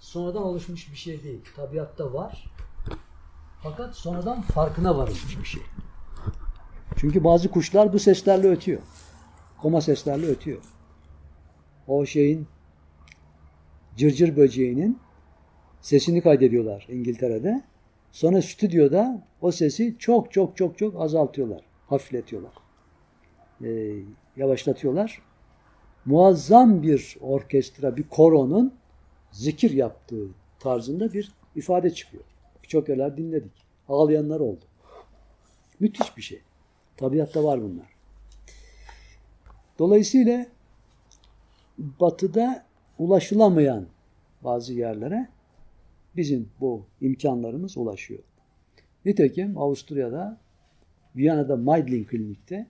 sonradan oluşmuş bir şey değil. Tabiatta var. Fakat sonradan farkına varılmış bir şey. Çünkü bazı kuşlar bu seslerle ötüyor. Koma seslerle ötüyor. O şeyin cırcır böceğinin sesini kaydediyorlar İngiltere'de. Sonra stüdyoda o sesi çok çok çok çok azaltıyorlar. Hafifletiyorlar. Ee, yavaşlatıyorlar. Muazzam bir orkestra, bir koronun zikir yaptığı tarzında bir ifade çıkıyor. Birçok yerler dinledik. Ağlayanlar oldu. Müthiş bir şey. Tabiatta var bunlar. Dolayısıyla batıda ulaşılamayan bazı yerlere bizim bu imkanlarımız ulaşıyor. Nitekim Avusturya'da Viyana'da Meidling Klinik'te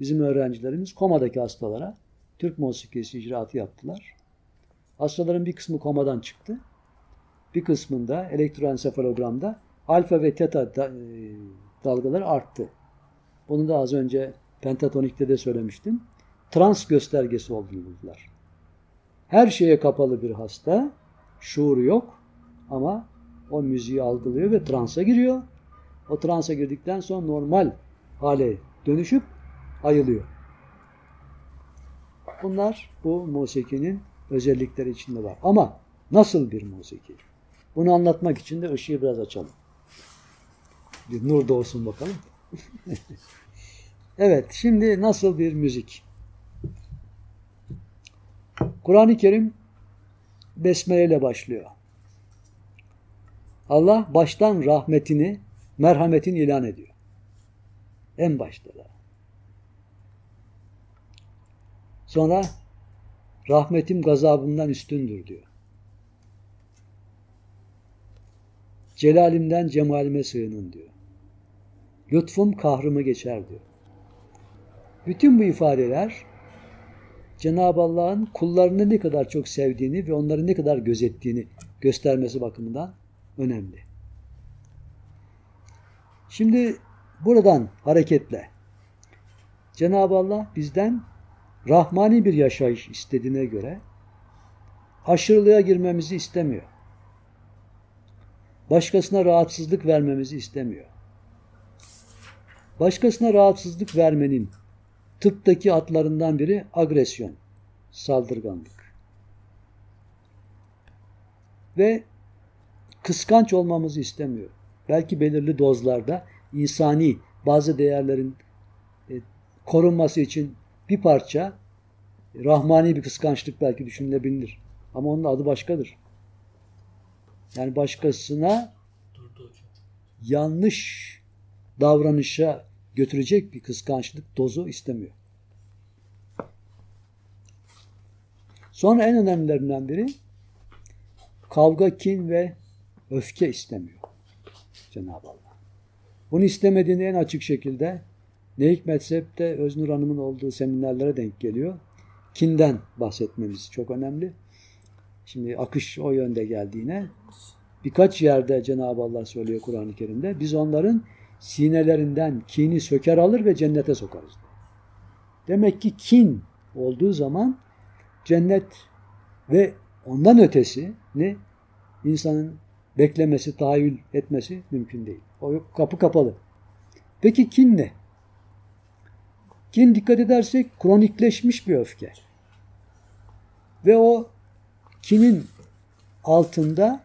bizim öğrencilerimiz komadaki hastalara Türk musikisi icraatı yaptılar. Hastaların bir kısmı komadan çıktı. Bir kısmında elektroensefalogramda alfa ve teta e, dalgaları arttı. Bunu da az önce pentatonikte de söylemiştim. Trans göstergesi olduğunu buldular. Her şeye kapalı bir hasta, şuuru yok ama o müziği algılıyor ve transa giriyor. O transa girdikten sonra normal hale dönüşüp ayılıyor. Bunlar bu musikinin özellikleri içinde var. Ama nasıl bir musiki? Bunu anlatmak için de ışığı biraz açalım. Bir nur doğsun bakalım. evet, şimdi nasıl bir müzik? Kur'an-ı Kerim Besmele ile başlıyor. Allah baştan rahmetini, merhametini ilan ediyor. En başta da. Sonra rahmetim gazabımdan üstündür diyor. Celalimden cemalime sığının diyor. Lütfum kahrımı geçer diyor. Bütün bu ifadeler Cenab-ı Allah'ın kullarını ne kadar çok sevdiğini ve onları ne kadar gözettiğini göstermesi bakımından önemli. Şimdi buradan hareketle Cenab-ı Allah bizden rahmani bir yaşayış istediğine göre aşırılığa girmemizi istemiyor. Başkasına rahatsızlık vermemizi istemiyor. Başkasına rahatsızlık vermenin tıptaki atlarından biri agresyon, saldırganlık. Ve kıskanç olmamızı istemiyor. Belki belirli dozlarda insani bazı değerlerin e, korunması için bir parça rahmani bir kıskançlık belki düşünülebilir. Ama onun adı başkadır. Yani başkasına yanlış davranışa götürecek bir kıskançlık dozu istemiyor. Sonra en önemlilerinden biri kavga, kin ve öfke istemiyor Cenab-ı Allah. Bunu istemediğini en açık şekilde ne hikmetse hep de Öznur Hanım'ın olduğu seminerlere denk geliyor. Kinden bahsetmemiz çok önemli. Şimdi akış o yönde geldiğine birkaç yerde Cenab-ı Allah söylüyor Kur'an-ı Kerim'de. Biz onların sinelerinden kini söker alır ve cennete sokarız. Demek ki kin olduğu zaman cennet ve ondan ötesi ne insanın beklemesi, tahayyül etmesi mümkün değil. O kapı kapalı. Peki kin ne? Kin dikkat edersek kronikleşmiş bir öfke. Ve o kinin altında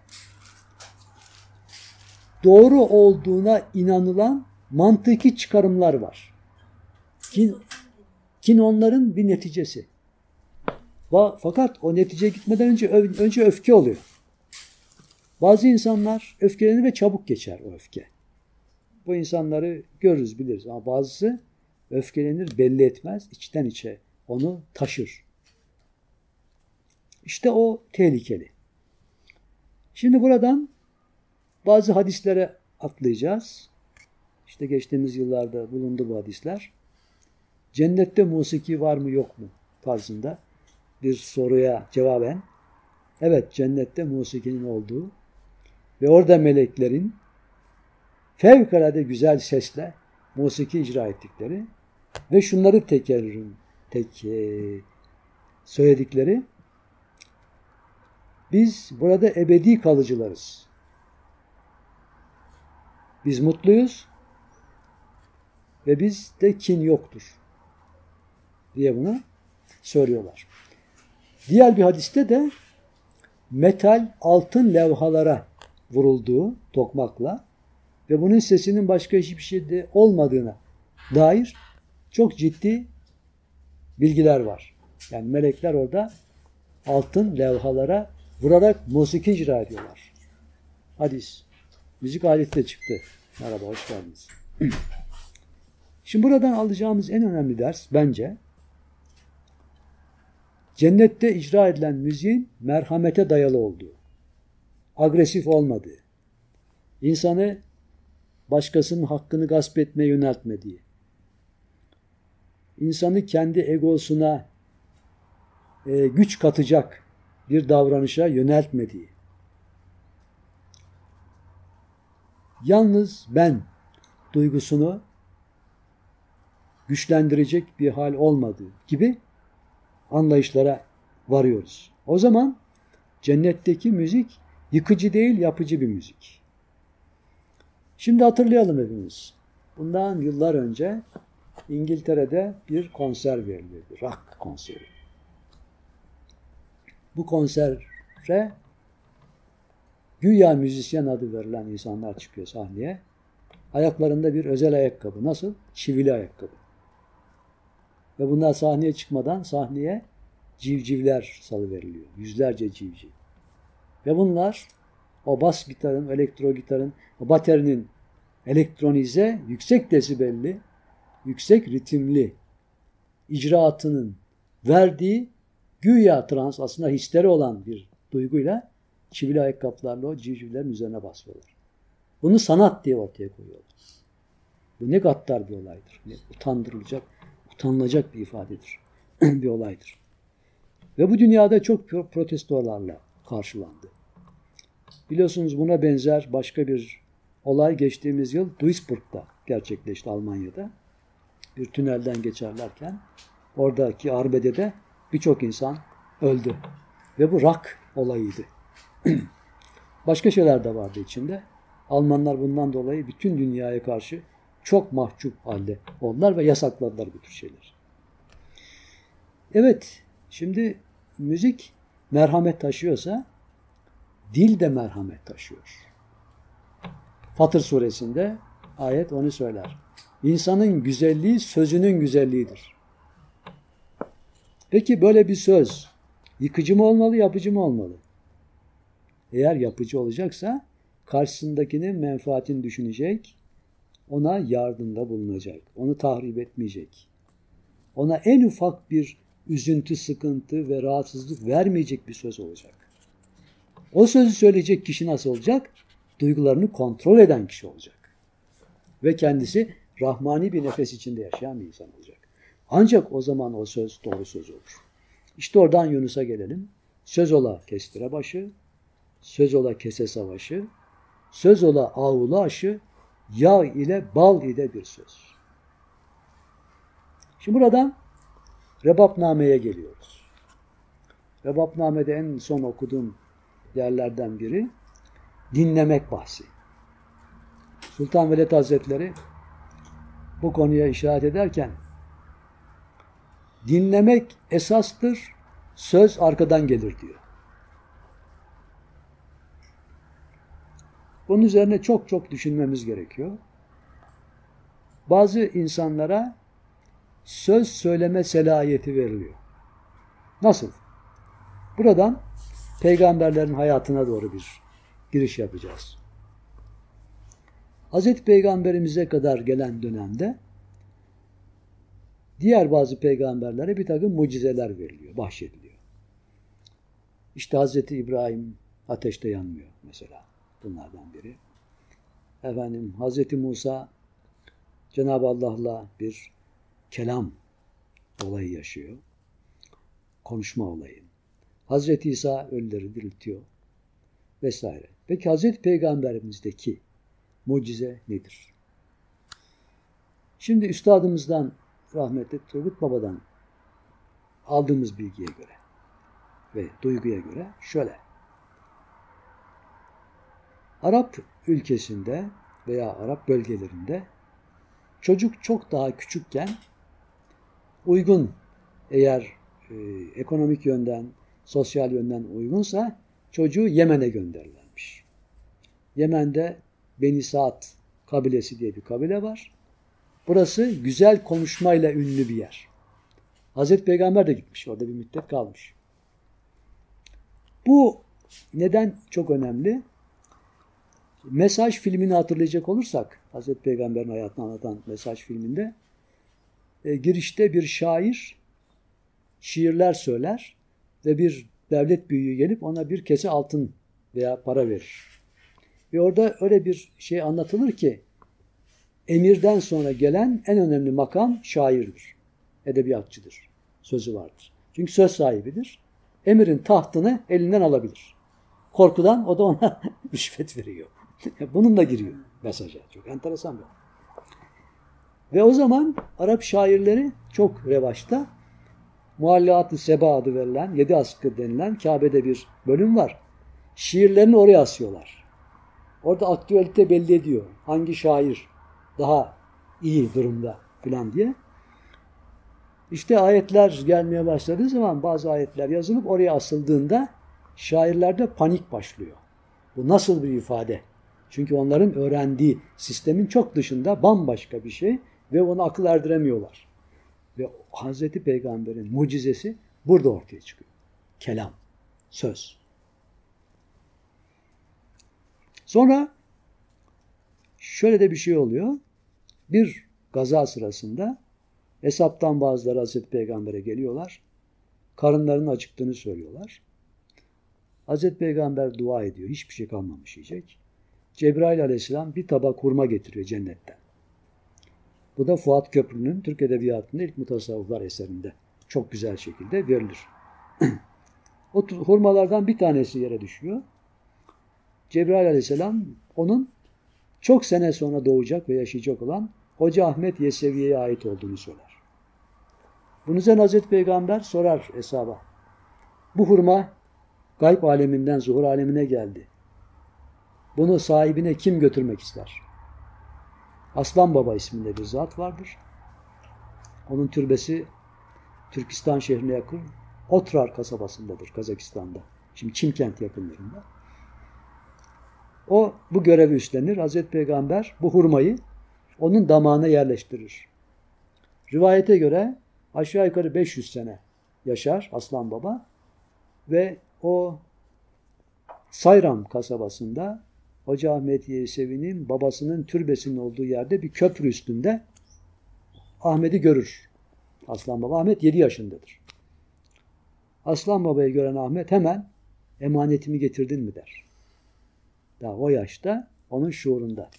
doğru olduğuna inanılan mantıki çıkarımlar var. Kin, kin onların bir neticesi. Fakat o neticeye gitmeden önce önce öfke oluyor. Bazı insanlar öfkelenir ve çabuk geçer o öfke. Bu insanları görürüz biliriz ama bazısı öfkelenir belli etmez içten içe onu taşır. İşte o tehlikeli. Şimdi buradan bazı hadislere atlayacağız. İşte geçtiğimiz yıllarda bulundu bu hadisler. Cennette musiki var mı yok mu tarzında bir soruya cevaben evet cennette musikinin olduğu ve orada meleklerin fevkalade güzel sesle musiki icra ettikleri ve şunları tekerrüm tek söyledikleri Biz burada ebedi kalıcılarız. Biz mutluyuz ve bizde kin yoktur diye bunu söylüyorlar. Diğer bir hadiste de metal altın levhalara vurulduğu tokmakla ve bunun sesinin başka hiçbir şeyde olmadığına dair çok ciddi bilgiler var. Yani melekler orada altın levhalara vurarak musiki icra ediyorlar. Hadis. Müzik aleti de çıktı. Merhaba, hoş geldiniz. Şimdi buradan alacağımız en önemli ders bence cennette icra edilen müziğin merhamete dayalı olduğu, agresif olmadığı, insanı başkasının hakkını gasp etmeye yöneltmediği, insanı kendi egosuna e, güç katacak bir davranışa yöneltmediği, yalnız ben duygusunu güçlendirecek bir hal olmadığı gibi anlayışlara varıyoruz. O zaman cennetteki müzik yıkıcı değil yapıcı bir müzik. Şimdi hatırlayalım hepimiz. Bundan yıllar önce İngiltere'de bir konser verildi. Rock konseri. Bu konsere güya müzisyen adı verilen insanlar çıkıyor sahneye. Ayaklarında bir özel ayakkabı. Nasıl? Çivili ayakkabı. Ve bunlar sahneye çıkmadan sahneye civcivler salıveriliyor. Yüzlerce civciv. Ve bunlar o bas gitarın, elektro gitarın, o baterinin elektronize, yüksek desibelli, yüksek ritimli icraatının verdiği güya trans aslında histeri olan bir duyguyla çivili ayakkabılarla o civcivlerin üzerine basıyorlar. Bunu sanat diye ortaya koyuyorlar. Bu ne gaddar bir olaydır. Ne utandırılacak, utanılacak bir ifadedir. bir olaydır. Ve bu dünyada çok protestolarla karşılandı. Biliyorsunuz buna benzer başka bir olay geçtiğimiz yıl Duisburg'da gerçekleşti Almanya'da. Bir tünelden geçerlerken oradaki arbedede birçok insan öldü. Ve bu rak olayıydı. Başka şeyler de vardı içinde. Almanlar bundan dolayı bütün dünyaya karşı çok mahcup halde oldular ve yasakladılar bu tür şeyler. Evet, şimdi müzik merhamet taşıyorsa dil de merhamet taşıyor. Fatır suresinde ayet onu söyler. İnsanın güzelliği sözünün güzelliğidir. Peki böyle bir söz yıkıcı mı olmalı, yapıcı mı olmalı? Eğer yapıcı olacaksa karşısındakinin menfaatini düşünecek, ona yardımda bulunacak, onu tahrip etmeyecek. Ona en ufak bir üzüntü, sıkıntı ve rahatsızlık vermeyecek bir söz olacak. O sözü söyleyecek kişi nasıl olacak? Duygularını kontrol eden kişi olacak. Ve kendisi rahmani bir nefes içinde yaşayan bir insan olacak. Ancak o zaman o söz doğru söz olur. İşte oradan Yunus'a gelelim. Söz ola kestire başı, söz ola kese savaşı, söz ola ağula aşı, yağ ile bal ile bir söz. Şimdi buradan Rebapname'ye geliyoruz. Rebapname'de en son okuduğum yerlerden biri dinlemek bahsi. Sultan Veled Hazretleri bu konuya işaret ederken dinlemek esastır, söz arkadan gelir diyor. Bunun üzerine çok çok düşünmemiz gerekiyor. Bazı insanlara söz söyleme selahiyeti veriliyor. Nasıl? Buradan peygamberlerin hayatına doğru bir giriş yapacağız. Hazreti Peygamberimize kadar gelen dönemde diğer bazı peygamberlere bir takım mucizeler veriliyor, bahşediliyor. İşte Hazreti İbrahim ateşte yanmıyor mesela bunlardan biri. Efendim Hazreti Musa Cenab-ı Allah'la bir kelam olayı yaşıyor. Konuşma olayı. Hazreti İsa ölüleri diriltiyor vesaire. Peki Hazreti Peygamberimizdeki mucize nedir? Şimdi üstadımızdan rahmetli Turgut Baba'dan aldığımız bilgiye göre ve duyguya göre şöyle. Arap ülkesinde veya Arap bölgelerinde çocuk çok daha küçükken uygun eğer e, ekonomik yönden, sosyal yönden uygunsa çocuğu Yemen'e gönderirlermiş. Yemen'de Beni Saat kabilesi diye bir kabile var. Burası güzel konuşmayla ünlü bir yer. Hazreti Peygamber de gitmiş. Orada bir müddet kalmış. Bu neden çok önemli? Mesaj filmini hatırlayacak olursak, Hazreti Peygamber'in hayatını anlatan Mesaj filminde e, girişte bir şair şiirler söyler ve bir devlet büyüğü gelip ona bir kese altın veya para verir. Ve orada öyle bir şey anlatılır ki emirden sonra gelen en önemli makam şairdir. Edebiyatçıdır. Sözü vardır. Çünkü söz sahibidir. Emirin tahtını elinden alabilir. Korkudan o da ona rüşvet veriyor. Bunun da giriyor mesaja. Çok enteresan bir Ve o zaman Arap şairleri çok revaçta. Muallat-ı Seba adı verilen, yedi askı denilen Kabe'de bir bölüm var. Şiirlerini oraya asıyorlar. Orada aktüelite belli ediyor. Hangi şair daha iyi durumda filan diye. İşte ayetler gelmeye başladığı zaman bazı ayetler yazılıp oraya asıldığında şairlerde panik başlıyor. Bu nasıl bir ifade? Çünkü onların öğrendiği sistemin çok dışında bambaşka bir şey ve onu akıl erdiremiyorlar. Ve Hazreti Peygamber'in mucizesi burada ortaya çıkıyor. Kelam, söz. Sonra şöyle de bir şey oluyor. Bir gaza sırasında hesaptan bazıları Hazreti Peygamber'e geliyorlar. Karınlarının acıktığını söylüyorlar. Hazreti Peygamber dua ediyor. Hiçbir şey kalmamış yiyecek. Cebrail aleyhisselam bir tabak hurma getiriyor cennetten. Bu da Fuat Köprü'nün Türk Edebiyatı'nın ilk mutasavvıflar eserinde çok güzel şekilde verilir. o hurmalardan bir tanesi yere düşüyor. Cebrail aleyhisselam onun çok sene sonra doğacak ve yaşayacak olan Hoca Ahmet Yesevi'ye ait olduğunu söyler. Bunun üzerine Hazreti Peygamber sorar hesaba. Bu hurma gayb aleminden zuhur alemine geldi. Bunu sahibine kim götürmek ister? Aslan Baba isminde bir zat vardır. Onun türbesi Türkistan şehrine yakın Otrar kasabasındadır Kazakistan'da. Şimdi Çimkent yakınlarında. O bu görevi üstlenir. Hazreti Peygamber bu hurmayı onun damağına yerleştirir. Rivayete göre aşağı yukarı 500 sene yaşar Aslan Baba ve o Sayram kasabasında Hoca Ahmet Yesevi'nin babasının türbesinin olduğu yerde bir köprü üstünde Ahmet'i görür. Aslan Baba Ahmet 7 yaşındadır. Aslan Baba'yı gören Ahmet hemen emanetimi getirdin mi der. Daha o yaşta onun şuurunda.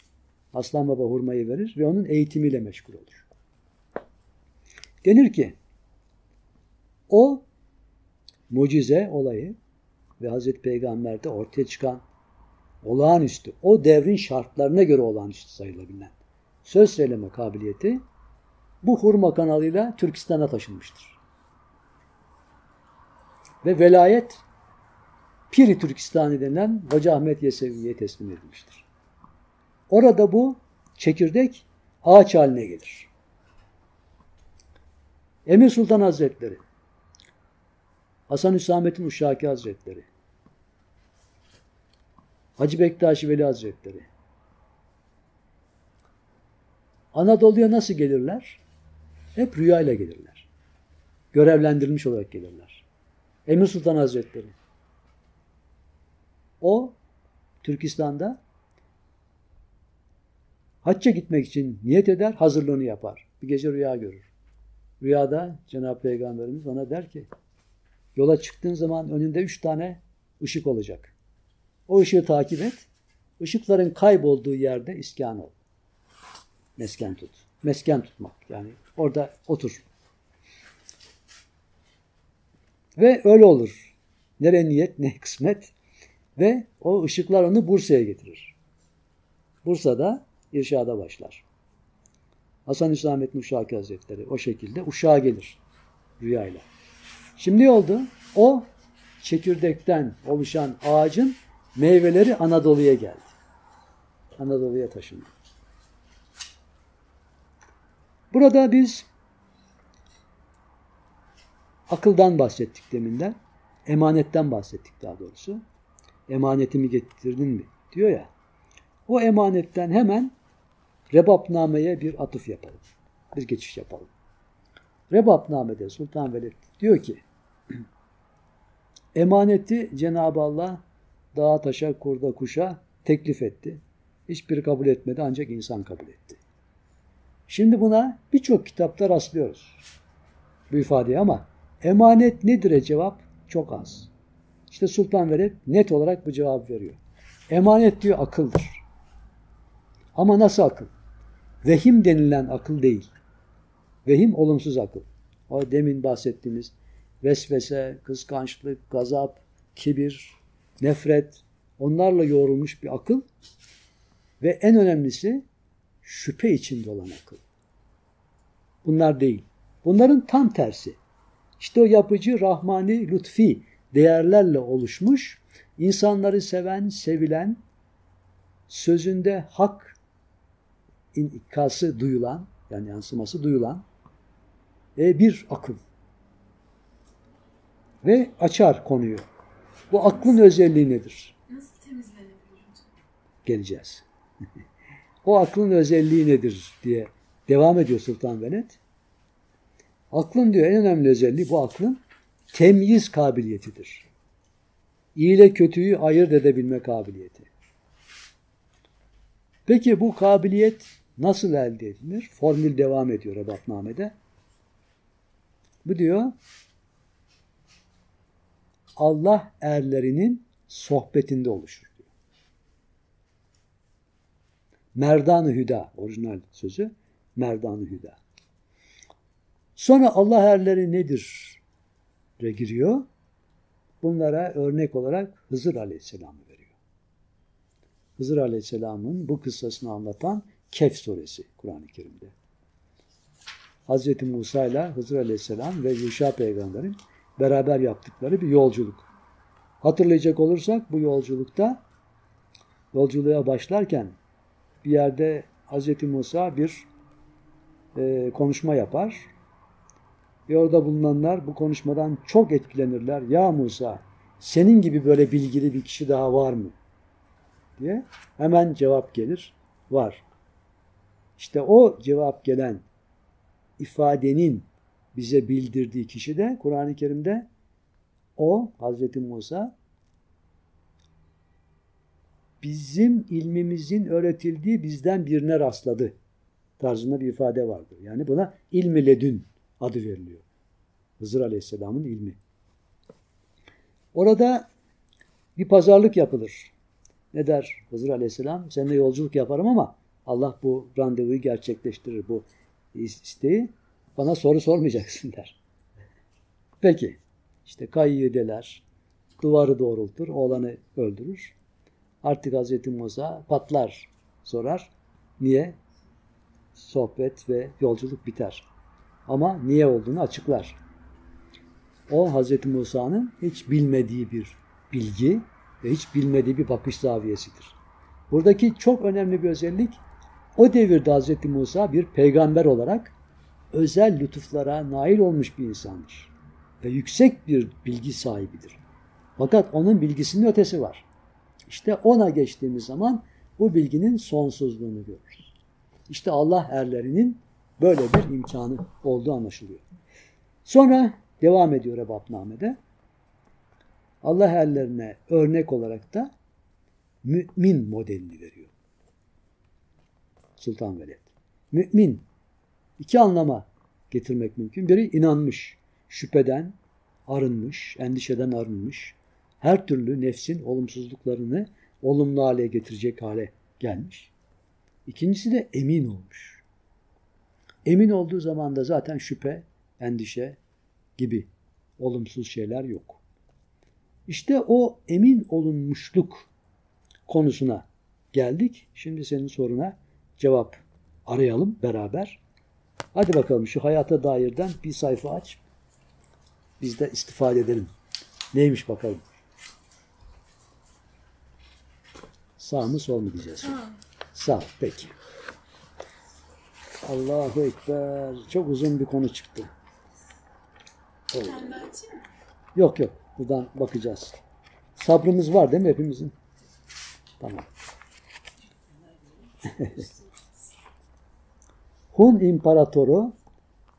Aslan Baba hurmayı verir ve onun eğitimiyle meşgul olur. Denir ki o mucize olayı ve Hazreti Peygamber'de ortaya çıkan olağanüstü, o devrin şartlarına göre olağanüstü sayılabilen söz söyleme kabiliyeti bu hurma kanalıyla Türkistan'a taşınmıştır. Ve velayet Piri Türkistan'ı denilen Hoca Ahmet Yesevi'ye teslim edilmiştir. Orada bu çekirdek ağaç haline gelir. Emir Sultan Hazretleri, Hasan Hüsamettin Uşaki Hazretleri, Hacı Bektaşi Veli Hazretleri. Anadolu'ya nasıl gelirler? Hep rüyayla gelirler. Görevlendirilmiş olarak gelirler. Emir Sultan Hazretleri. O Türkistan'da hacca gitmek için niyet eder, hazırlığını yapar. Bir gece rüya görür. Rüyada Cenab-ı Peygamberimiz ona der ki, yola çıktığın zaman önünde üç tane ışık olacak. O ışığı takip et. Işıkların kaybolduğu yerde iskan ol. Mesken tut. Mesken tutmak. Yani orada otur. Ve öyle olur. Nere niyet ne kısmet. Ve o ışıklar onu Bursa'ya getirir. Bursa'da irşada başlar. Hasan Hüsamettin Uşaki Hazretleri o şekilde uşağa gelir rüyayla. Şimdi ne oldu? O çekirdekten oluşan ağacın meyveleri Anadolu'ya geldi. Anadolu'ya taşındı. Burada biz akıldan bahsettik deminden. Emanetten bahsettik daha doğrusu. Emanetimi getirdin mi? diyor ya. O emanetten hemen Rebapname'ye bir atıf yapalım. Bir geçiş yapalım. Rebapname'de Sultan Veled diyor ki emaneti Cenab-ı Allah dağa taşa kurda kuşa teklif etti. Hiçbiri kabul etmedi ancak insan kabul etti. Şimdi buna birçok kitapta rastlıyoruz. Bu ifadeye ama emanet nedir cevap? Çok az. İşte Sultan Veled net olarak bu cevap veriyor. Emanet diyor akıldır. Ama nasıl akıl? Vehim denilen akıl değil. Vehim olumsuz akıl. O demin bahsettiğimiz vesvese, kıskançlık, gazap, kibir, nefret onlarla yoğrulmuş bir akıl ve en önemlisi şüphe içinde olan akıl. Bunlar değil. Bunların tam tersi. İşte o yapıcı, rahmani, lütfi değerlerle oluşmuş, insanları seven, sevilen, sözünde hak inikası duyulan, yani yansıması duyulan e, bir akıl. Ve açar konuyu. Bu aklın özelliği nedir? Nasıl temizlenebilir? Geleceğiz. o aklın özelliği nedir diye devam ediyor Sultan Veled. Aklın diyor en önemli özelliği bu aklın temyiz kabiliyetidir. İyi ile kötüyü ayırt edebilme kabiliyeti. Peki bu kabiliyet nasıl elde edilir? Formül devam ediyor Rebatname'de. Bu diyor Allah erlerinin sohbetinde oluşur diyor. Merdan-ı Hüda orijinal sözü Merdan-ı Hüda. Sonra Allah erleri nedir? Giriyor. Bunlara örnek olarak Hızır Aleyhisselam'ı veriyor. Hızır Aleyhisselam'ın bu kıssasını anlatan Kehf suresi Kur'an-ı Kerim'de. Hz. Musa ile Hızır Aleyhisselam ve Yuşa peygamberin beraber yaptıkları bir yolculuk. Hatırlayacak olursak bu yolculukta yolculuğa başlarken bir yerde Hz. Musa bir e, konuşma yapar. Ve orada bulunanlar bu konuşmadan çok etkilenirler. Ya Musa senin gibi böyle bilgili bir kişi daha var mı? diye hemen cevap gelir. Var. İşte o cevap gelen ifadenin bize bildirdiği kişi de Kur'an-ı Kerim'de o Hazreti Musa bizim ilmimizin öğretildiği bizden birine rastladı tarzında bir ifade vardır. Yani buna ilmi ledün adı veriliyor. Hızır Aleyhisselam'ın ilmi. Orada bir pazarlık yapılır. Ne der Hızır Aleyhisselam? Seninle yolculuk yaparım ama Allah bu randevuyu gerçekleştirir, bu isteği. Bana soru sormayacaksın der. Peki. İşte kayıyı deler, duvarı doğrultur, oğlanı öldürür. Artık Hazreti Musa patlar, sorar. Niye? Sohbet ve yolculuk biter. Ama niye olduğunu açıklar. O Hazreti Musa'nın hiç bilmediği bir bilgi ve hiç bilmediği bir bakış zaviyesidir. Buradaki çok önemli bir özellik o devirde Hazreti Musa bir peygamber olarak özel lütuflara nail olmuş bir insandır. Ve yüksek bir bilgi sahibidir. Fakat onun bilgisinin ötesi var. İşte ona geçtiğimiz zaman bu bilginin sonsuzluğunu görürüz. İşte Allah erlerinin böyle bir imkanı olduğu anlaşılıyor. Sonra devam ediyor Rebapname'de. Allah erlerine örnek olarak da mümin modelini veriyor. Sultan Veled. Mümin iki anlama getirmek mümkün. Biri inanmış, şüpheden arınmış, endişeden arınmış, her türlü nefsin olumsuzluklarını olumlu hale getirecek hale gelmiş. İkincisi de emin olmuş. Emin olduğu zaman da zaten şüphe, endişe gibi olumsuz şeyler yok. İşte o emin olunmuşluk konusuna geldik. Şimdi senin soruna cevap arayalım beraber. Hadi bakalım şu hayata dairden bir sayfa aç. Biz de istifade edelim. Neymiş bakalım. Sağ mı sol mu diyeceğiz? Sağ. Sağ. Peki. Allahu Ekber. Çok uzun bir konu çıktı. Mı? Yok yok. Buradan bakacağız. Sabrımız var değil mi hepimizin? Tamam. Hun İmparatoru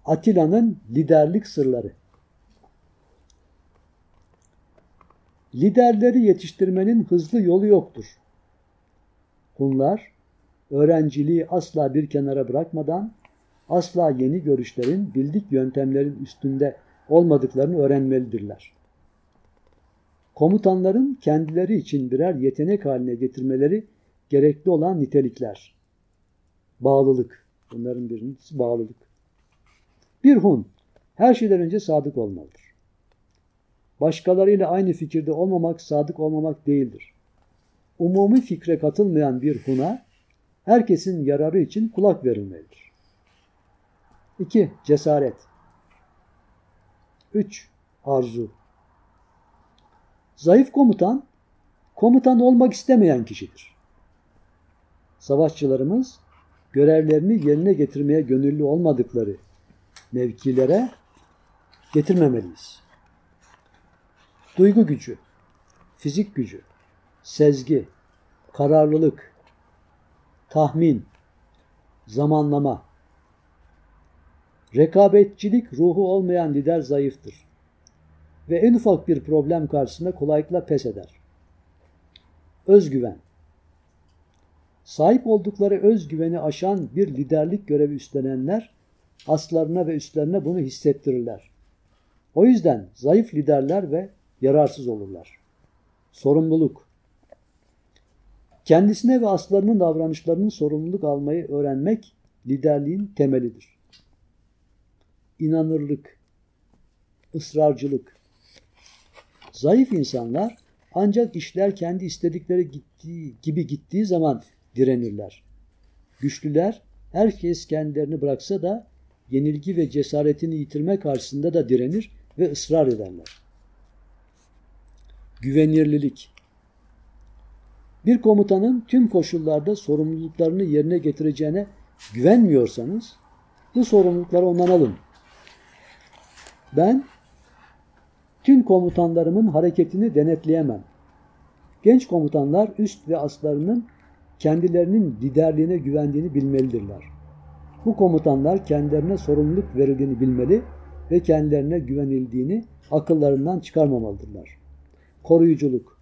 Atilla'nın liderlik sırları. Liderleri yetiştirmenin hızlı yolu yoktur. Hunlar öğrenciliği asla bir kenara bırakmadan asla yeni görüşlerin, bildik yöntemlerin üstünde olmadıklarını öğrenmelidirler. Komutanların kendileri için birer yetenek haline getirmeleri gerekli olan nitelikler. Bağlılık. Bunların birincisi bağlılık. Bir Hun her şeyden önce sadık olmalıdır. Başkalarıyla aynı fikirde olmamak sadık olmamak değildir. Umumi fikre katılmayan bir Hun'a herkesin yararı için kulak verilmelidir. 2. Cesaret 3. Arzu Zayıf komutan, komutan olmak istemeyen kişidir. Savaşçılarımız görevlerini yerine getirmeye gönüllü olmadıkları mevkilere getirmemeliyiz. Duygu gücü, fizik gücü, sezgi, kararlılık, tahmin, zamanlama, rekabetçilik ruhu olmayan lider zayıftır ve en ufak bir problem karşısında kolaylıkla pes eder. Özgüven Sahip oldukları özgüveni aşan bir liderlik görevi üstlenenler aslarına ve üstlerine bunu hissettirirler. O yüzden zayıf liderler ve yararsız olurlar. Sorumluluk Kendisine ve aslarının davranışlarının sorumluluk almayı öğrenmek liderliğin temelidir. İnanırlık, ısrarcılık. Zayıf insanlar ancak işler kendi istedikleri gittiği, gibi gittiği zaman direnirler. Güçlüler herkes kendilerini bıraksa da yenilgi ve cesaretini yitirme karşısında da direnir ve ısrar ederler. Güvenirlilik Bir komutanın tüm koşullarda sorumluluklarını yerine getireceğine güvenmiyorsanız bu sorumlulukları ondan alın. Ben tüm komutanlarımın hareketini denetleyemem. Genç komutanlar üst ve aslarının kendilerinin liderliğine güvendiğini bilmelidirler. Bu komutanlar kendilerine sorumluluk verildiğini bilmeli ve kendilerine güvenildiğini akıllarından çıkarmamalıdırlar. Koruyuculuk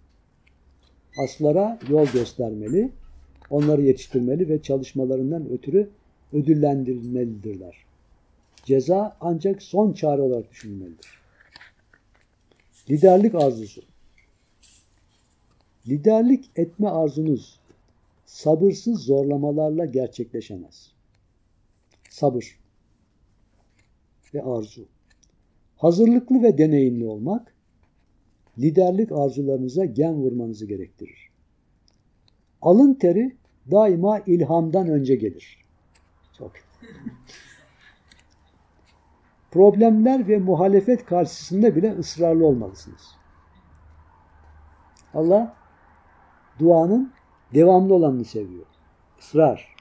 Aslara yol göstermeli, onları yetiştirmeli ve çalışmalarından ötürü ödüllendirilmelidirler. Ceza ancak son çare olarak düşünülmelidir. Liderlik arzusu Liderlik etme arzunuz sabırsız zorlamalarla gerçekleşemez. Sabır ve arzu. Hazırlıklı ve deneyimli olmak, liderlik arzularınıza gen vurmanızı gerektirir. Alın teri daima ilhamdan önce gelir. Çok. Problemler ve muhalefet karşısında bile ısrarlı olmalısınız. Allah duanın devamlı olanını seviyor. Israr.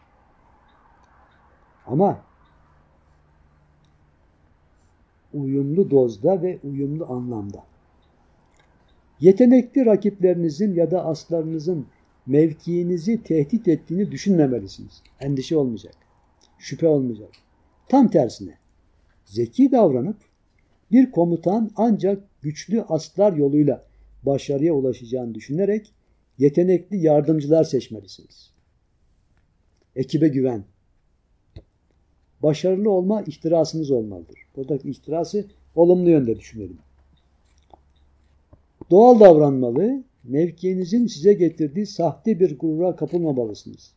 Ama uyumlu dozda ve uyumlu anlamda. Yetenekli rakiplerinizin ya da aslarınızın mevkiinizi tehdit ettiğini düşünmemelisiniz. Endişe olmayacak. Şüphe olmayacak. Tam tersine zeki davranıp bir komutan ancak güçlü aslar yoluyla başarıya ulaşacağını düşünerek yetenekli yardımcılar seçmelisiniz. Ekibe güven. Başarılı olma ihtirasınız olmalıdır. Buradaki ihtirası olumlu yönde düşünelim. Doğal davranmalı, mevkiinizin size getirdiği sahte bir gurura kapılmamalısınız.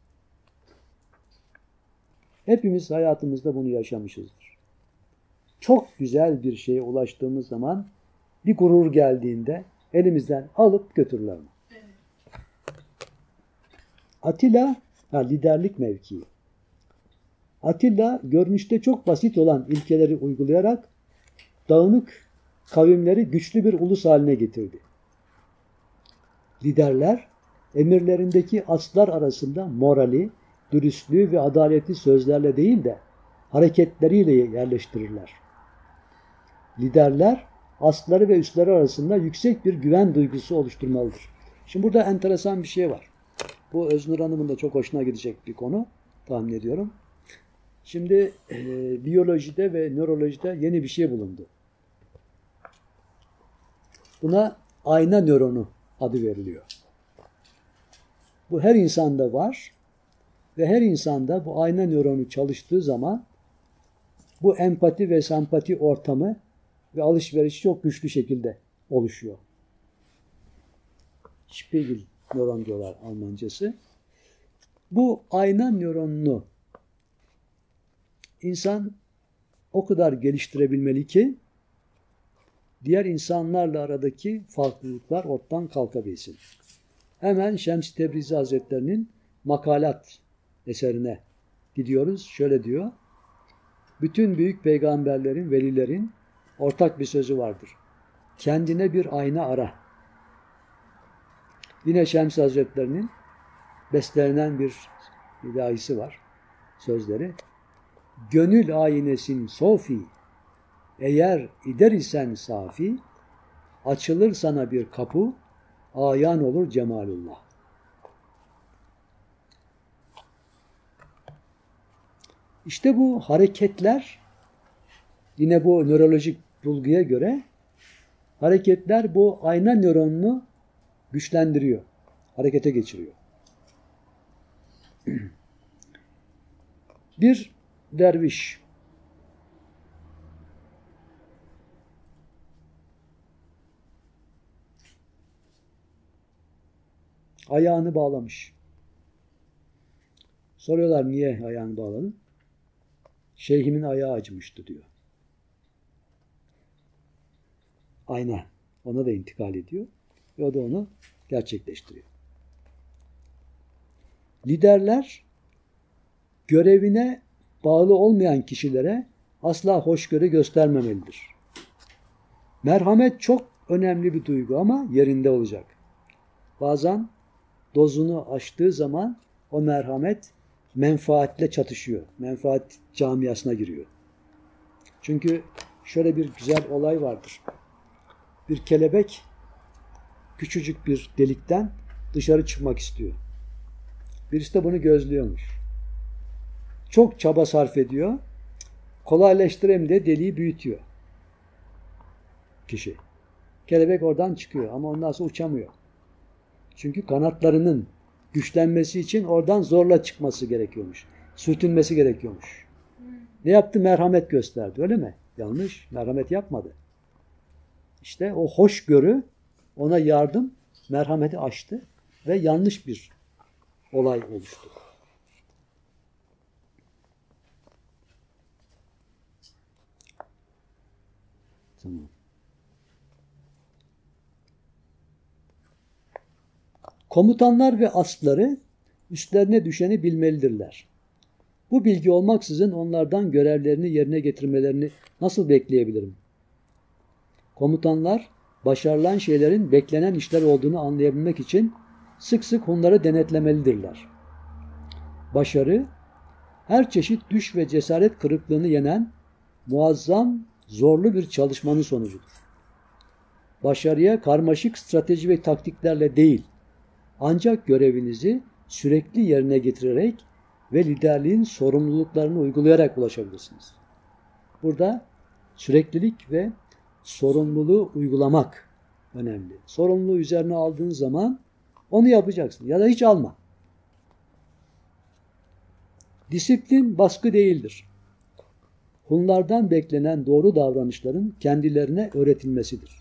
Hepimiz hayatımızda bunu yaşamışızdır. Çok güzel bir şeye ulaştığımız zaman bir gurur geldiğinde elimizden alıp götürürler. Atilla ha, liderlik mevkii. Atilla görünüşte çok basit olan ilkeleri uygulayarak dağınık kavimleri güçlü bir ulus haline getirdi. Liderler emirlerindeki aslar arasında morali, dürüstlüğü ve adaleti sözlerle değil de hareketleriyle yerleştirirler. Liderler astları ve üstleri arasında yüksek bir güven duygusu oluşturmalıdır. Şimdi burada enteresan bir şey var. Bu Öznur Hanım'ın da çok hoşuna gidecek bir konu tahmin ediyorum. Şimdi e, biyolojide ve nörolojide yeni bir şey bulundu. Buna ayna nöronu adı veriliyor. Bu her insanda var ve her insanda bu ayna nöronu çalıştığı zaman bu empati ve sempati ortamı ve alışveriş çok güçlü şekilde oluşuyor. Spiegel nöron diyorlar Almancası. Bu ayna nöronunu insan o kadar geliştirebilmeli ki diğer insanlarla aradaki farklılıklar ortadan kalkabilsin. Hemen Şems Tebrizi Hazretlerinin makalat eserine gidiyoruz. Şöyle diyor. Bütün büyük peygamberlerin, velilerin ortak bir sözü vardır. Kendine bir ayna ara. Yine Şems Hazretlerinin bestelenen bir ilahisi var. Sözleri. Gönül aynesin sofi, eğer ider isen safi, açılır sana bir kapı, ayan olur cemalullah. İşte bu hareketler, yine bu nörolojik bulguya göre, hareketler bu ayna nöronunu güçlendiriyor, harekete geçiriyor. Bir derviş ayağını bağlamış. Soruyorlar niye ayağını bağladın? Şeyhimin ayağı acımıştı diyor. Ayna ona da intikal ediyor ve o da onu gerçekleştiriyor. Liderler görevine bağlı olmayan kişilere asla hoşgörü göstermemelidir. Merhamet çok önemli bir duygu ama yerinde olacak. Bazen dozunu aştığı zaman o merhamet menfaatle çatışıyor. Menfaat camiasına giriyor. Çünkü şöyle bir güzel olay vardır. Bir kelebek küçücük bir delikten dışarı çıkmak istiyor. Birisi de bunu gözlüyormuş. Çok çaba sarf ediyor. Kolaylaştırayım diye deliği büyütüyor. Kişi. Kelebek oradan çıkıyor ama ondan sonra uçamıyor. Çünkü kanatlarının güçlenmesi için oradan zorla çıkması gerekiyormuş. Sürtünmesi gerekiyormuş. Ne yaptı? Merhamet gösterdi. Öyle mi? Yanlış. Merhamet yapmadı. İşte o hoşgörü ona yardım, merhameti açtı ve yanlış bir olay oluştu. Tamam. Komutanlar ve asları üstlerine düşeni bilmelidirler. Bu bilgi olmaksızın onlardan görevlerini yerine getirmelerini nasıl bekleyebilirim? Komutanlar başarılan şeylerin beklenen işler olduğunu anlayabilmek için sık sık onları denetlemelidirler. Başarı, her çeşit düş ve cesaret kırıklığını yenen muazzam, zorlu bir çalışmanın sonucudur. Başarıya karmaşık strateji ve taktiklerle değil, ancak görevinizi sürekli yerine getirerek ve liderliğin sorumluluklarını uygulayarak ulaşabilirsiniz. Burada süreklilik ve sorumluluğu uygulamak önemli. Sorumluluğu üzerine aldığın zaman onu yapacaksın ya da hiç alma. Disiplin baskı değildir. Hunlardan beklenen doğru davranışların kendilerine öğretilmesidir.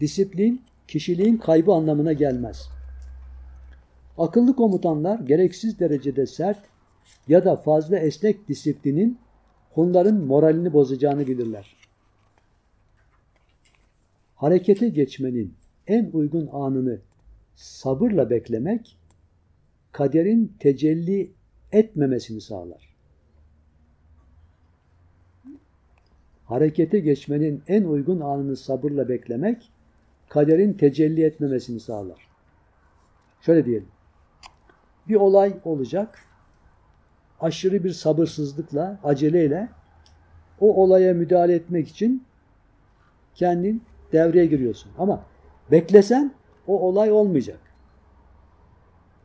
Disiplin kişiliğin kaybı anlamına gelmez. Akıllı komutanlar gereksiz derecede sert ya da fazla esnek disiplinin Hunların moralini bozacağını bilirler. Harekete geçmenin en uygun anını sabırla beklemek, kaderin tecelli etmemesini sağlar. Harekete geçmenin en uygun anını sabırla beklemek, kaderin tecelli etmemesini sağlar. Şöyle diyelim. Bir olay olacak. aşırı bir sabırsızlıkla, aceleyle o olaya müdahale etmek için kendin devreye giriyorsun. Ama beklesen o olay olmayacak.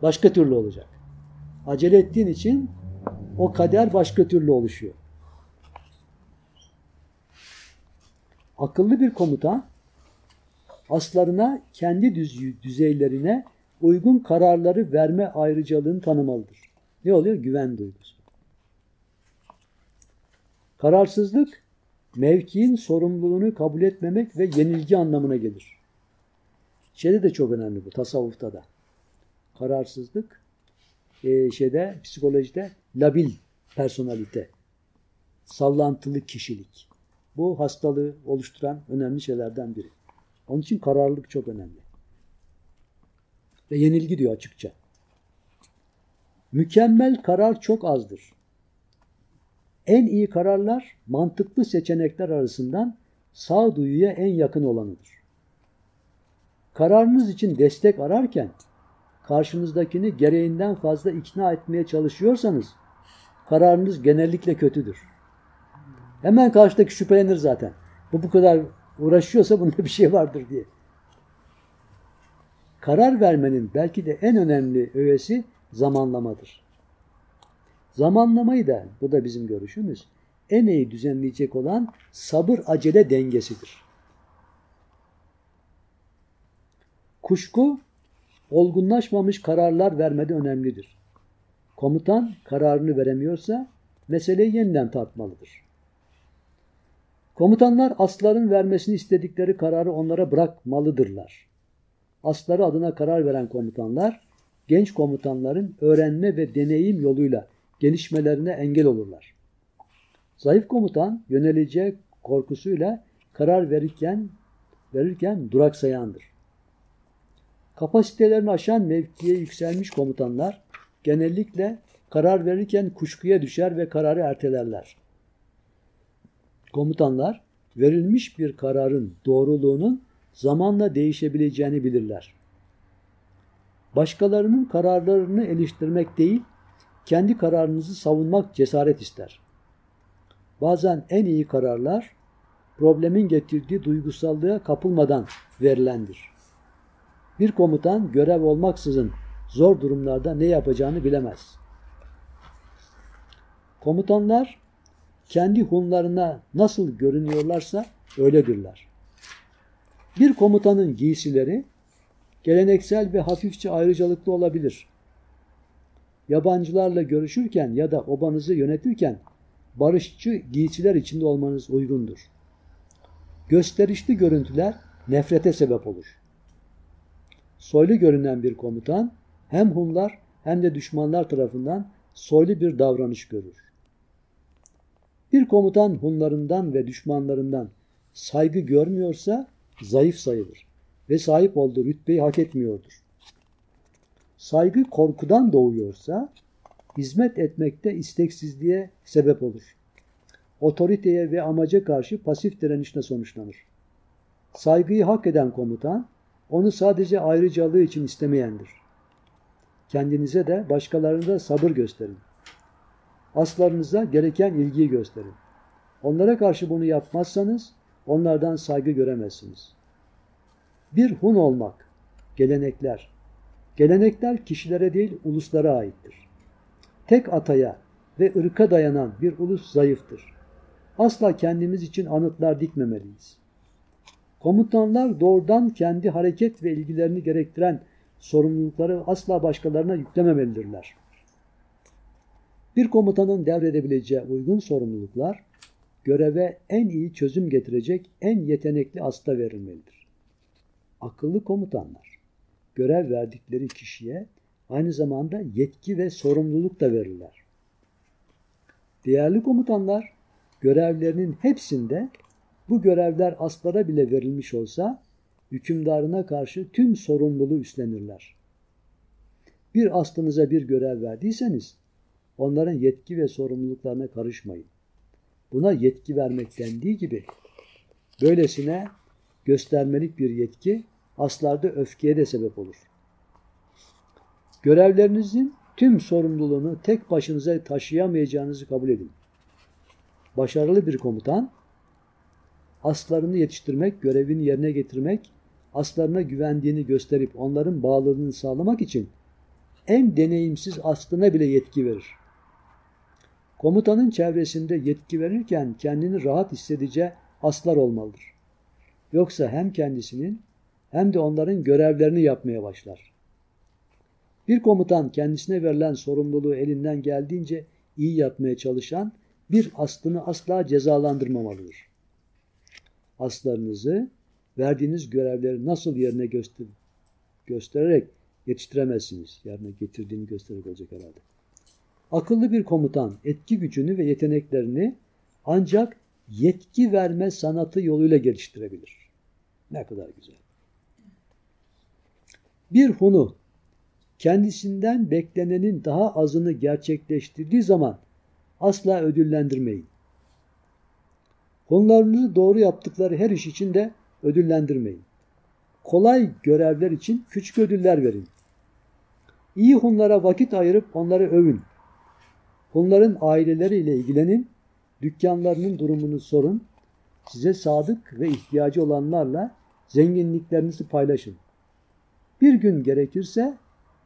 Başka türlü olacak. Acele ettiğin için o kader başka türlü oluşuyor. Akıllı bir komutan aslarına kendi düz- düzeylerine uygun kararları verme ayrıcalığını tanımalıdır. Ne oluyor? Güven duygusu. Kararsızlık, mevkiin sorumluluğunu kabul etmemek ve yenilgi anlamına gelir. Şeyde de çok önemli bu, tasavvufta da. Kararsızlık, e, şeyde, psikolojide labil personalite, sallantılı kişilik. Bu hastalığı oluşturan önemli şeylerden biri. Onun için kararlılık çok önemli. Ve yenilgi diyor açıkça. Mükemmel karar çok azdır. En iyi kararlar mantıklı seçenekler arasından sağduyuya en yakın olanıdır. Kararınız için destek ararken karşınızdakini gereğinden fazla ikna etmeye çalışıyorsanız kararınız genellikle kötüdür. Hemen karşıdaki şüphelenir zaten. Bu bu kadar uğraşıyorsa bunda bir şey vardır diye. Karar vermenin belki de en önemli öğesi zamanlamadır. Zamanlamayı da, bu da bizim görüşümüz, en iyi düzenleyecek olan sabır acele dengesidir. Kuşku, olgunlaşmamış kararlar vermede önemlidir. Komutan kararını veremiyorsa meseleyi yeniden tartmalıdır. Komutanlar asların vermesini istedikleri kararı onlara bırakmalıdırlar. Asları adına karar veren komutanlar, genç komutanların öğrenme ve deneyim yoluyla gelişmelerine engel olurlar. Zayıf komutan yöneleceği korkusuyla karar verirken, verirken duraksayandır. Kapasitelerini aşan mevkiye yükselmiş komutanlar genellikle karar verirken kuşkuya düşer ve kararı ertelerler. Komutanlar verilmiş bir kararın doğruluğunun zamanla değişebileceğini bilirler. Başkalarının kararlarını eleştirmek değil, kendi kararınızı savunmak cesaret ister. Bazen en iyi kararlar problemin getirdiği duygusallığa kapılmadan verilendir. Bir komutan görev olmaksızın zor durumlarda ne yapacağını bilemez. Komutanlar kendi hunlarına nasıl görünüyorlarsa öyledirler. Bir komutanın giysileri geleneksel ve hafifçe ayrıcalıklı olabilir. Yabancılarla görüşürken ya da obanızı yönetirken barışçı giysiler içinde olmanız uygundur. Gösterişli görüntüler nefrete sebep olur. Soylu görünen bir komutan hem Hunlar hem de düşmanlar tarafından soylu bir davranış görür. Bir komutan Hunlarından ve düşmanlarından saygı görmüyorsa zayıf sayılır ve sahip olduğu rütbeyi hak etmiyordur. Saygı korkudan doğuyorsa hizmet etmekte isteksizliğe sebep olur. Otoriteye ve amaca karşı pasif direnişle sonuçlanır. Saygıyı hak eden komutan onu sadece ayrıcalığı için istemeyendir. Kendinize de başkalarına da sabır gösterin. Aslarınıza gereken ilgiyi gösterin. Onlara karşı bunu yapmazsanız onlardan saygı göremezsiniz. Bir Hun olmak, gelenekler. Gelenekler kişilere değil uluslara aittir. Tek ataya ve ırka dayanan bir ulus zayıftır. Asla kendimiz için anıtlar dikmemeliyiz. Komutanlar doğrudan kendi hareket ve ilgilerini gerektiren sorumlulukları asla başkalarına yüklememelidirler. Bir komutanın devredebileceği uygun sorumluluklar göreve en iyi çözüm getirecek en yetenekli asta verilmelidir. Akıllı komutanlar görev verdikleri kişiye aynı zamanda yetki ve sorumluluk da verirler. Değerli komutanlar görevlerinin hepsinde bu görevler aslara bile verilmiş olsa hükümdarına karşı tüm sorumluluğu üstlenirler. Bir aslınıza bir görev verdiyseniz onların yetki ve sorumluluklarına karışmayın. Buna yetki vermek dendiği gibi böylesine göstermelik bir yetki aslarda öfkeye de sebep olur. Görevlerinizin tüm sorumluluğunu tek başınıza taşıyamayacağınızı kabul edin. Başarılı bir komutan aslarını yetiştirmek, görevini yerine getirmek, aslarına güvendiğini gösterip onların bağlılığını sağlamak için en deneyimsiz aslına bile yetki verir. Komutanın çevresinde yetki verirken kendini rahat hissedeceği aslar olmalıdır. Yoksa hem kendisinin hem de onların görevlerini yapmaya başlar. Bir komutan kendisine verilen sorumluluğu elinden geldiğince iyi yapmaya çalışan bir aslını asla cezalandırmamalıdır. Aslarınızı verdiğiniz görevleri nasıl yerine göster göstererek yetiştiremezsiniz. Yerine getirdiğini göstererek olacak herhalde. Akıllı bir komutan etki gücünü ve yeteneklerini ancak yetki verme sanatı yoluyla geliştirebilir. Ne kadar güzel. Bir Hun'u kendisinden beklenenin daha azını gerçekleştirdiği zaman asla ödüllendirmeyin. Hunlarınızı doğru yaptıkları her iş için de ödüllendirmeyin. Kolay görevler için küçük ödüller verin. İyi Hunlara vakit ayırıp onları övün. Hunların aileleriyle ilgilenin, dükkanlarının durumunu sorun, size sadık ve ihtiyacı olanlarla zenginliklerinizi paylaşın. Bir gün gerekirse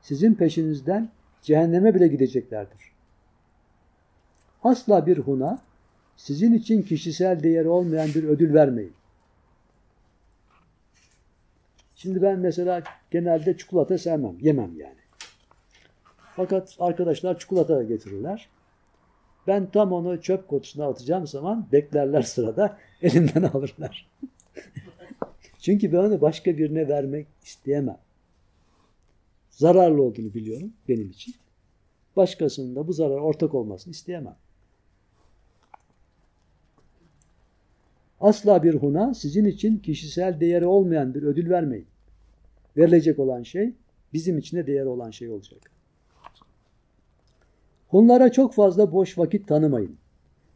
sizin peşinizden cehenneme bile gideceklerdir. Asla bir Hun'a sizin için kişisel değeri olmayan bir ödül vermeyin. Şimdi ben mesela genelde çikolata sevmem, yemem yani. Fakat arkadaşlar çikolata getirirler. Ben tam onu çöp kutusuna atacağım zaman beklerler sırada elimden alırlar. Çünkü ben onu başka birine vermek isteyemem. Zararlı olduğunu biliyorum benim için. Başkasının da bu zarar ortak olmasını isteyemem. Asla bir huna sizin için kişisel değeri olmayan bir ödül vermeyin. Verilecek olan şey bizim için de değeri olan şey olacak. Hunlara çok fazla boş vakit tanımayın.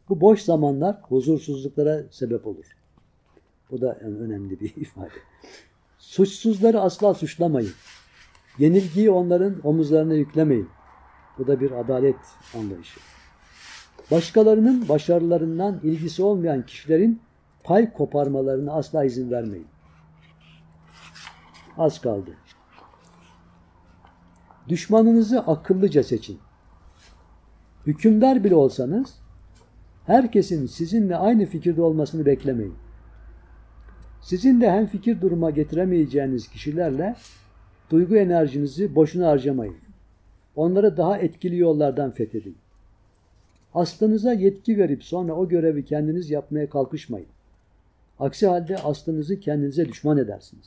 Bu boş zamanlar huzursuzluklara sebep olur. Bu da en önemli bir ifade. Suçsuzları asla suçlamayın. Yenilgiyi onların omuzlarına yüklemeyin. Bu da bir adalet anlayışı. Başkalarının başarılarından ilgisi olmayan kişilerin pay koparmalarına asla izin vermeyin. Az kaldı. Düşmanınızı akıllıca seçin. Hükümdar bile olsanız herkesin sizinle aynı fikirde olmasını beklemeyin. Sizin de hem fikir duruma getiremeyeceğiniz kişilerle duygu enerjinizi boşuna harcamayın. Onları daha etkili yollardan fethedin. Aslınıza yetki verip sonra o görevi kendiniz yapmaya kalkışmayın. Aksi halde aslınızı kendinize düşman edersiniz.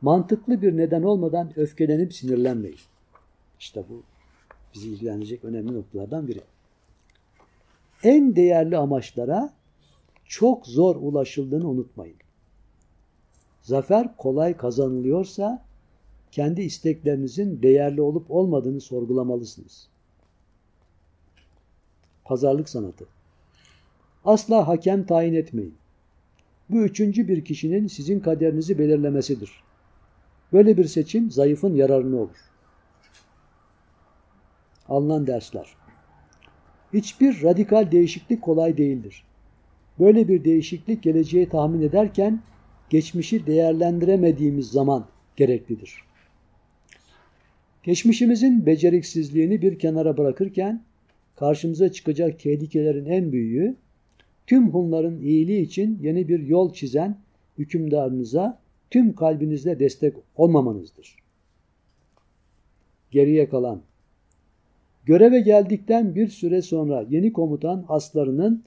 Mantıklı bir neden olmadan öfkelenip sinirlenmeyin. İşte bu bizi ilgilenecek önemli noktalardan biri. En değerli amaçlara çok zor ulaşıldığını unutmayın. Zafer kolay kazanılıyorsa kendi isteklerinizin değerli olup olmadığını sorgulamalısınız. Pazarlık sanatı. Asla hakem tayin etmeyin. Bu üçüncü bir kişinin sizin kaderinizi belirlemesidir. Böyle bir seçim zayıfın yararına olur. Alınan dersler. Hiçbir radikal değişiklik kolay değildir. Böyle bir değişiklik geleceği tahmin ederken geçmişi değerlendiremediğimiz zaman gereklidir. Geçmişimizin beceriksizliğini bir kenara bırakırken karşımıza çıkacak tehlikelerin en büyüğü tüm Hunların iyiliği için yeni bir yol çizen hükümdarınıza tüm kalbinizle destek olmamanızdır. Geriye kalan Göreve geldikten bir süre sonra yeni komutan aslarının,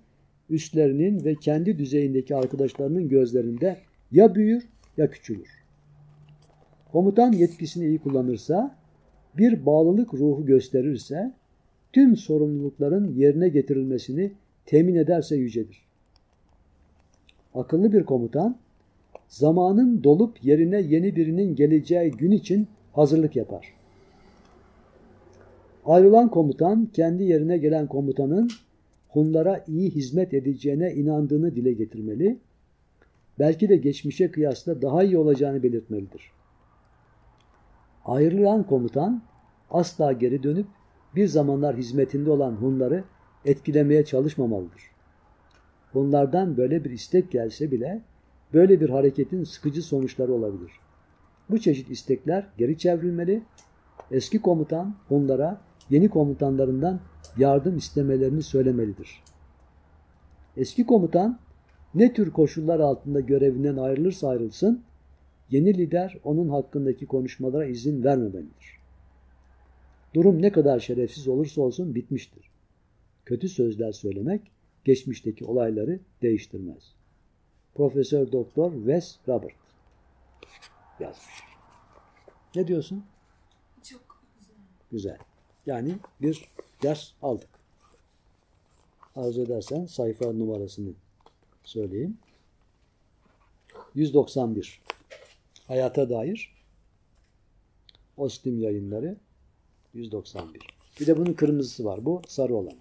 üstlerinin ve kendi düzeyindeki arkadaşlarının gözlerinde ya büyür ya küçülür. Komutan yetkisini iyi kullanırsa, bir bağlılık ruhu gösterirse, tüm sorumlulukların yerine getirilmesini temin ederse yücedir. Akıllı bir komutan, zamanın dolup yerine yeni birinin geleceği gün için hazırlık yapar. Ayrılan komutan kendi yerine gelen komutanın Hunlara iyi hizmet edeceğine inandığını dile getirmeli, belki de geçmişe kıyasla daha iyi olacağını belirtmelidir. Ayrılan komutan asla geri dönüp bir zamanlar hizmetinde olan Hunları etkilemeye çalışmamalıdır. Hunlardan böyle bir istek gelse bile böyle bir hareketin sıkıcı sonuçları olabilir. Bu çeşit istekler geri çevrilmeli, eski komutan Hunlara yeni komutanlarından yardım istemelerini söylemelidir. Eski komutan ne tür koşullar altında görevinden ayrılırsa ayrılsın, yeni lider onun hakkındaki konuşmalara izin vermemelidir. Durum ne kadar şerefsiz olursa olsun bitmiştir. Kötü sözler söylemek geçmişteki olayları değiştirmez. Profesör Doktor Wes Robert yazmış. Ne diyorsun? Çok güzel. Güzel. Yani bir ders aldık. Arzu edersen sayfa numarasını söyleyeyim. 191. Hayata dair Ostim yayınları 191. Bir de bunun kırmızısı var. Bu sarı olan.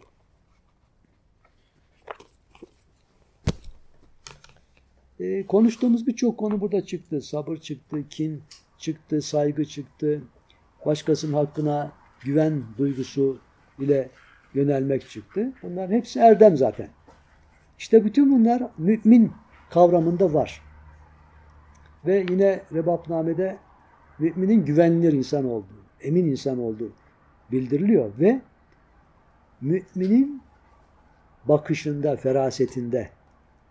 Ee, konuştuğumuz birçok konu burada çıktı. Sabır çıktı, kin çıktı, saygı çıktı. Başkasının hakkına güven duygusu ile yönelmek çıktı. Bunların hepsi erdem zaten. İşte bütün bunlar mümin kavramında var. Ve yine Rebapname'de müminin güvenilir insan olduğu, emin insan olduğu bildiriliyor ve müminin bakışında, ferasetinde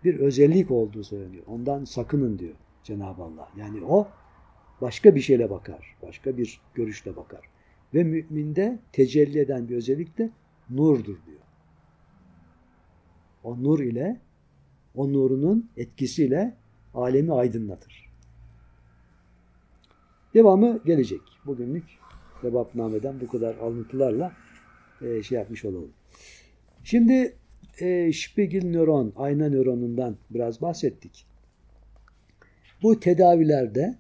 bir özellik olduğu söyleniyor. Ondan sakının diyor Cenab-ı Allah. Yani o başka bir şeyle bakar, başka bir görüşle bakar. Ve müminde tecelli eden bir özellik de nurdur diyor. O nur ile, o nurunun etkisiyle alemi aydınlatır. Devamı gelecek. Bugünlük Rebapname'den bu kadar alıntılarla e, şey yapmış olalım. Şimdi e, Spiegel nöron, ayna nöronundan biraz bahsettik. Bu tedavilerde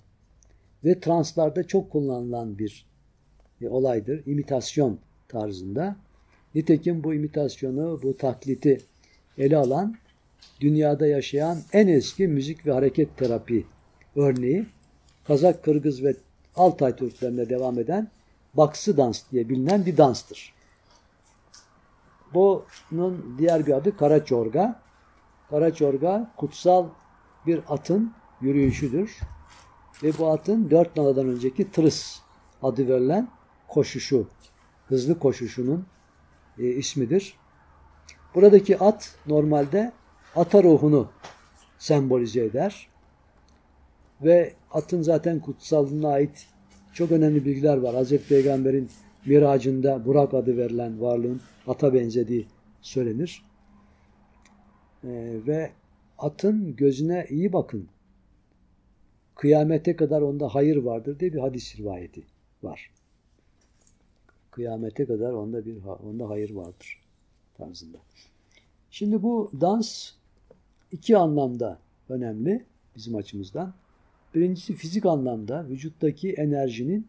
ve translarda çok kullanılan bir e, olaydır. İmitasyon tarzında. Nitekim bu imitasyonu, bu taklidi ele alan dünyada yaşayan en eski müzik ve hareket terapi örneği Kazak, Kırgız ve Altay Türklerinde devam eden baksı dans diye bilinen bir danstır. Bunun diğer bir adı Karaçorga. Karaçorga kutsal bir atın yürüyüşüdür. Ve bu atın dört naladan önceki tırıs adı verilen koşuşu, hızlı koşuşunun e, ismidir. Buradaki at normalde ata ruhunu sembolize eder. Ve atın zaten kutsallığına ait çok önemli bilgiler var. Hazreti Peygamber'in miracında Burak adı verilen varlığın ata benzediği söylenir. Ee, ve atın gözüne iyi bakın. Kıyamete kadar onda hayır vardır diye bir hadis rivayeti var. Kıyamete kadar onda bir onda hayır vardır tarzında. Şimdi bu dans iki anlamda önemli bizim açımızdan. Birincisi fizik anlamda vücuttaki enerjinin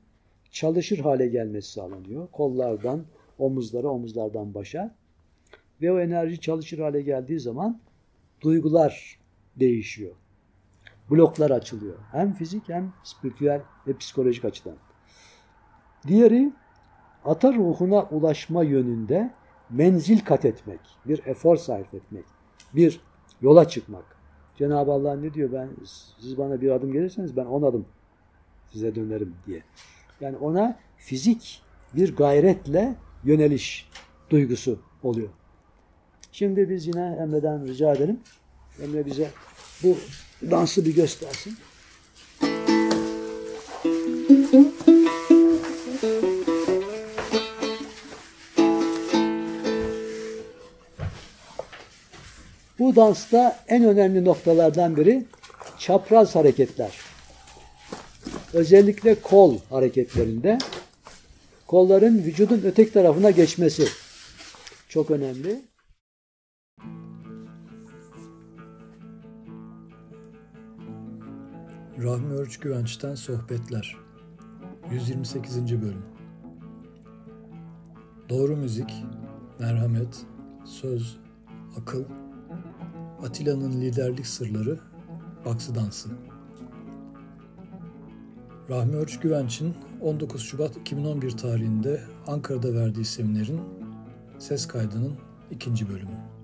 çalışır hale gelmesi sağlanıyor. Kollardan omuzlara, omuzlardan başa. Ve o enerji çalışır hale geldiği zaman duygular değişiyor. Bloklar açılıyor. Hem fizik hem spiritüel ve psikolojik açıdan. Diğeri ata ruhuna ulaşma yönünde menzil kat etmek, bir efor sarf etmek, bir yola çıkmak. Cenab-ı Allah ne diyor? Ben siz bana bir adım gelirseniz ben on adım size dönerim diye. Yani ona fizik bir gayretle yöneliş duygusu oluyor. Şimdi biz yine Emre'den rica edelim. Emre bize bu dansı bir göstersin. Bu dansta en önemli noktalardan biri çapraz hareketler. Özellikle kol hareketlerinde kolların vücudun öteki tarafına geçmesi çok önemli. Rahmi Örç Güvenç'ten Sohbetler 128. Bölüm Doğru müzik, merhamet, söz, akıl, Atilla'nın liderlik sırları, baksı dansı. Rahmi Örç Güvenç'in 19 Şubat 2011 tarihinde Ankara'da verdiği seminerin ses kaydının ikinci bölümü.